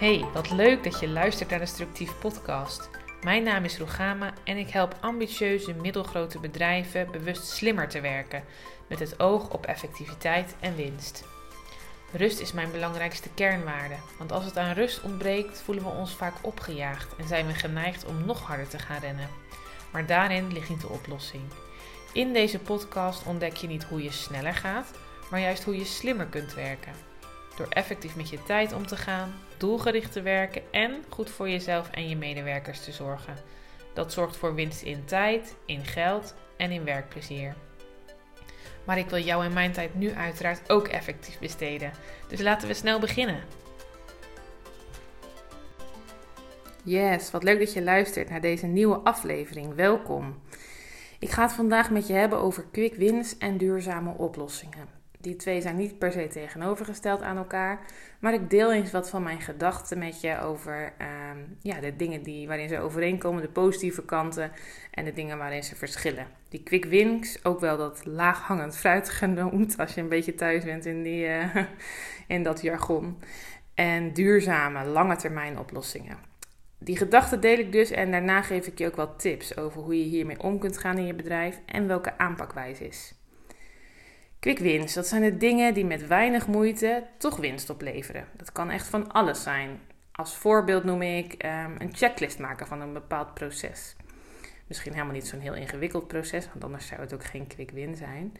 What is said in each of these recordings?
Hey, wat leuk dat je luistert naar de Structief Podcast. Mijn naam is Rugama en ik help ambitieuze middelgrote bedrijven bewust slimmer te werken, met het oog op effectiviteit en winst. Rust is mijn belangrijkste kernwaarde, want als het aan rust ontbreekt, voelen we ons vaak opgejaagd en zijn we geneigd om nog harder te gaan rennen. Maar daarin ligt niet de oplossing. In deze podcast ontdek je niet hoe je sneller gaat, maar juist hoe je slimmer kunt werken. Door effectief met je tijd om te gaan, doelgericht te werken en goed voor jezelf en je medewerkers te zorgen. Dat zorgt voor winst in tijd, in geld en in werkplezier. Maar ik wil jou en mijn tijd nu uiteraard ook effectief besteden. Dus laten we snel beginnen. Yes, wat leuk dat je luistert naar deze nieuwe aflevering. Welkom. Ik ga het vandaag met je hebben over quick wins en duurzame oplossingen. Die twee zijn niet per se tegenovergesteld aan elkaar. Maar ik deel eens wat van mijn gedachten met je over ehm, ja, de dingen die, waarin ze overeenkomen, de positieve kanten en de dingen waarin ze verschillen. Die quick wins, ook wel dat laaghangend fruit genoemd, als je een beetje thuis bent in, die, uh, in dat jargon. En duurzame, lange termijn oplossingen. Die gedachten deel ik dus en daarna geef ik je ook wat tips over hoe je hiermee om kunt gaan in je bedrijf en welke aanpakwijze is. Quick wins, dat zijn de dingen die met weinig moeite toch winst opleveren. Dat kan echt van alles zijn. Als voorbeeld noem ik um, een checklist maken van een bepaald proces. Misschien helemaal niet zo'n heel ingewikkeld proces, want anders zou het ook geen quick win zijn.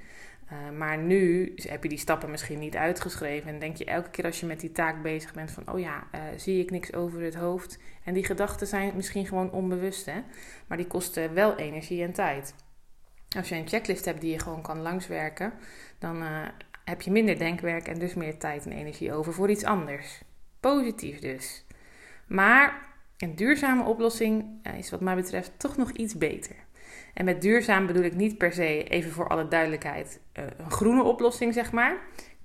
Uh, maar nu heb je die stappen misschien niet uitgeschreven en denk je elke keer als je met die taak bezig bent van, oh ja, uh, zie ik niks over het hoofd. En die gedachten zijn misschien gewoon onbewust, hè? maar die kosten wel energie en tijd. Als je een checklist hebt die je gewoon kan langswerken, dan uh, heb je minder denkwerk en dus meer tijd en energie over voor iets anders. Positief dus. Maar een duurzame oplossing uh, is wat mij betreft toch nog iets beter. En met duurzaam bedoel ik niet per se, even voor alle duidelijkheid, uh, een groene oplossing zeg maar.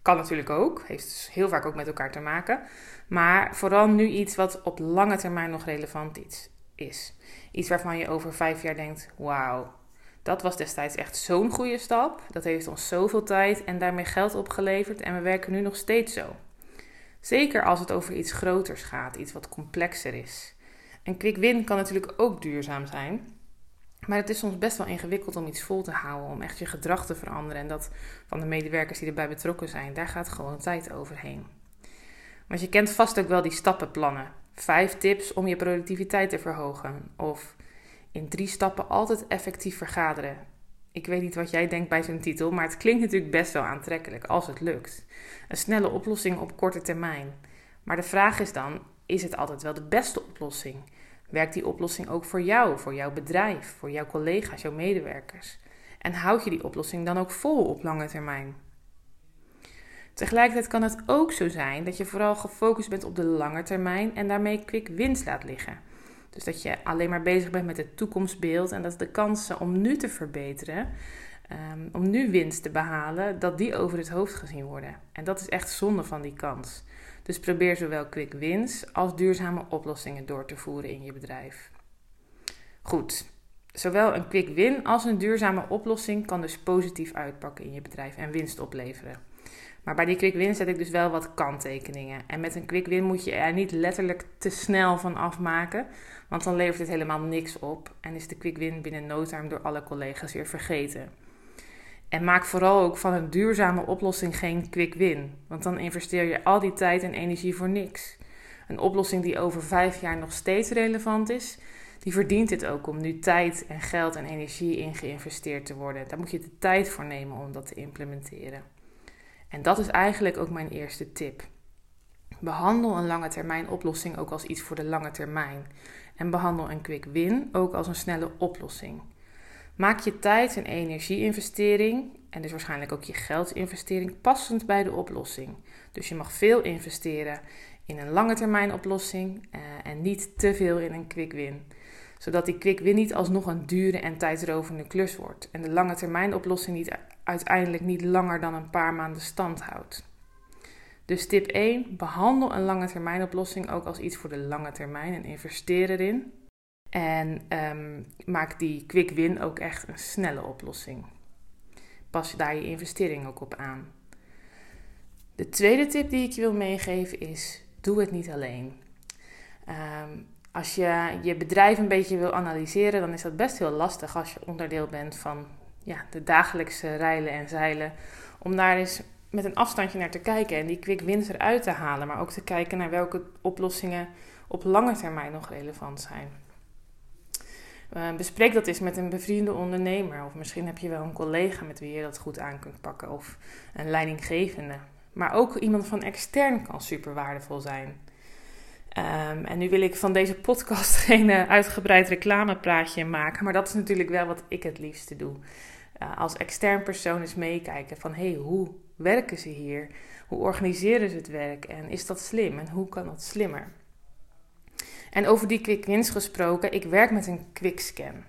Kan natuurlijk ook, heeft dus heel vaak ook met elkaar te maken. Maar vooral nu iets wat op lange termijn nog relevant iets is. Iets waarvan je over vijf jaar denkt, wauw, dat was destijds echt zo'n goede stap. Dat heeft ons zoveel tijd en daarmee geld opgeleverd en we werken nu nog steeds zo. Zeker als het over iets groters gaat, iets wat complexer is. Een quick win kan natuurlijk ook duurzaam zijn. Maar het is soms best wel ingewikkeld om iets vol te houden, om echt je gedrag te veranderen. En dat van de medewerkers die erbij betrokken zijn, daar gaat gewoon tijd overheen. Want je kent vast ook wel die stappenplannen. Vijf tips om je productiviteit te verhogen. Of in drie stappen altijd effectief vergaderen. Ik weet niet wat jij denkt bij zo'n titel, maar het klinkt natuurlijk best wel aantrekkelijk als het lukt. Een snelle oplossing op korte termijn. Maar de vraag is dan: is het altijd wel de beste oplossing? Werkt die oplossing ook voor jou, voor jouw bedrijf, voor jouw collega's, jouw medewerkers? En houd je die oplossing dan ook vol op lange termijn? Tegelijkertijd kan het ook zo zijn dat je vooral gefocust bent op de lange termijn en daarmee quick wins laat liggen. Dus dat je alleen maar bezig bent met het toekomstbeeld en dat de kansen om nu te verbeteren, um, om nu winst te behalen, dat die over het hoofd gezien worden. En dat is echt zonde van die kans. Dus probeer zowel quick wins als duurzame oplossingen door te voeren in je bedrijf. Goed, zowel een quick win als een duurzame oplossing kan dus positief uitpakken in je bedrijf en winst opleveren. Maar bij die quick win zet ik dus wel wat kanttekeningen. En met een quick win moet je er niet letterlijk te snel van afmaken. Want dan levert het helemaal niks op. En is de quick win binnen no time door alle collega's weer vergeten. En maak vooral ook van een duurzame oplossing geen quick win. Want dan investeer je al die tijd en energie voor niks. Een oplossing die over vijf jaar nog steeds relevant is, die verdient het ook om nu tijd en geld en energie in geïnvesteerd te worden. Daar moet je de tijd voor nemen om dat te implementeren. En dat is eigenlijk ook mijn eerste tip. Behandel een lange termijn oplossing ook als iets voor de lange termijn. En behandel een quick win ook als een snelle oplossing. Maak je tijd- en energieinvestering, en dus waarschijnlijk ook je geldinvestering, passend bij de oplossing. Dus je mag veel investeren in een lange termijn oplossing eh, en niet te veel in een quick win. Zodat die quick win niet alsnog een dure en tijdsrovende klus wordt. En de lange termijn oplossing niet uiteindelijk niet langer dan een paar maanden stand houdt. Dus tip 1: behandel een lange termijn oplossing ook als iets voor de lange termijn en investeer erin. En um, maak die quick win ook echt een snelle oplossing. Pas daar je investering ook op aan. De tweede tip die ik je wil meegeven is: doe het niet alleen. Ehm, als je je bedrijf een beetje wil analyseren, dan is dat best heel lastig als je onderdeel bent van ja, de dagelijkse rijlen en zeilen. Om daar eens met een afstandje naar te kijken en die quick wins eruit te halen. Maar ook te kijken naar welke oplossingen op lange termijn nog relevant zijn. Uh, bespreek dat eens met een bevriende ondernemer. Of misschien heb je wel een collega met wie je dat goed aan kunt pakken. Of een leidinggevende. Maar ook iemand van extern kan super waardevol zijn. Um, en nu wil ik van deze podcast geen uh, uitgebreid reclamepraatje maken. Maar dat is natuurlijk wel wat ik het liefste doe. Uh, als extern persoon eens meekijken van hey, hoe werken ze hier? Hoe organiseren ze het werk? En is dat slim? En hoe kan dat slimmer? En over die quick wins gesproken, ik werk met een quick scan.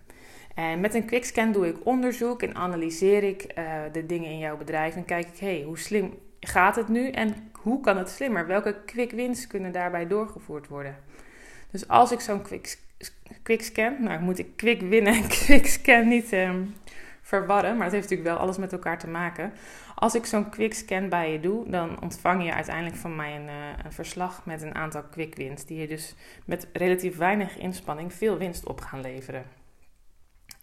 En met een quick scan doe ik onderzoek en analyseer ik uh, de dingen in jouw bedrijf en kijk ik, hey, hoe slim gaat het nu en hoe kan het slimmer? Welke quick wins kunnen daarbij doorgevoerd worden? Dus als ik zo'n quick, quick scan, nou moet ik quick winnen en quick scan niet um, verwarren, maar het heeft natuurlijk wel alles met elkaar te maken. Als ik zo'n quick scan bij je doe, dan ontvang je uiteindelijk van mij een, uh, een, verslag met een aantal quick wins, die je dus met relatief weinig inspanning veel winst op gaan leveren.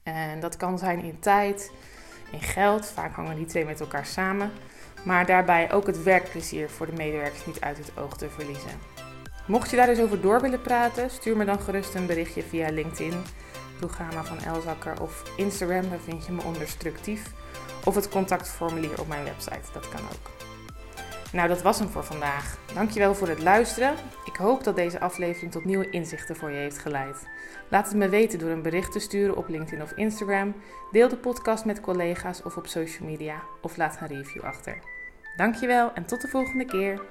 En dat kan zijn in tijd, in geld, vaak hangen die twee met elkaar samen, maar daarbij ook het werkplezier voor de medewerkers niet uit het oog te verliezen. Mocht je daar eens over door willen praten, stuur me dan gerust een berichtje via LinkedIn programma van Elzakker of Instagram, daar vind je me onder structief. Of het contactformulier op mijn website, dat kan ook. Nou, dat was hem voor vandaag. Dankjewel voor het luisteren. Ik hoop dat deze aflevering tot nieuwe inzichten voor je heeft geleid. Laat het me weten door een bericht te sturen op LinkedIn of Instagram. Deel de podcast met collega's of op social media. Of laat een review achter. Dankjewel en tot de volgende keer.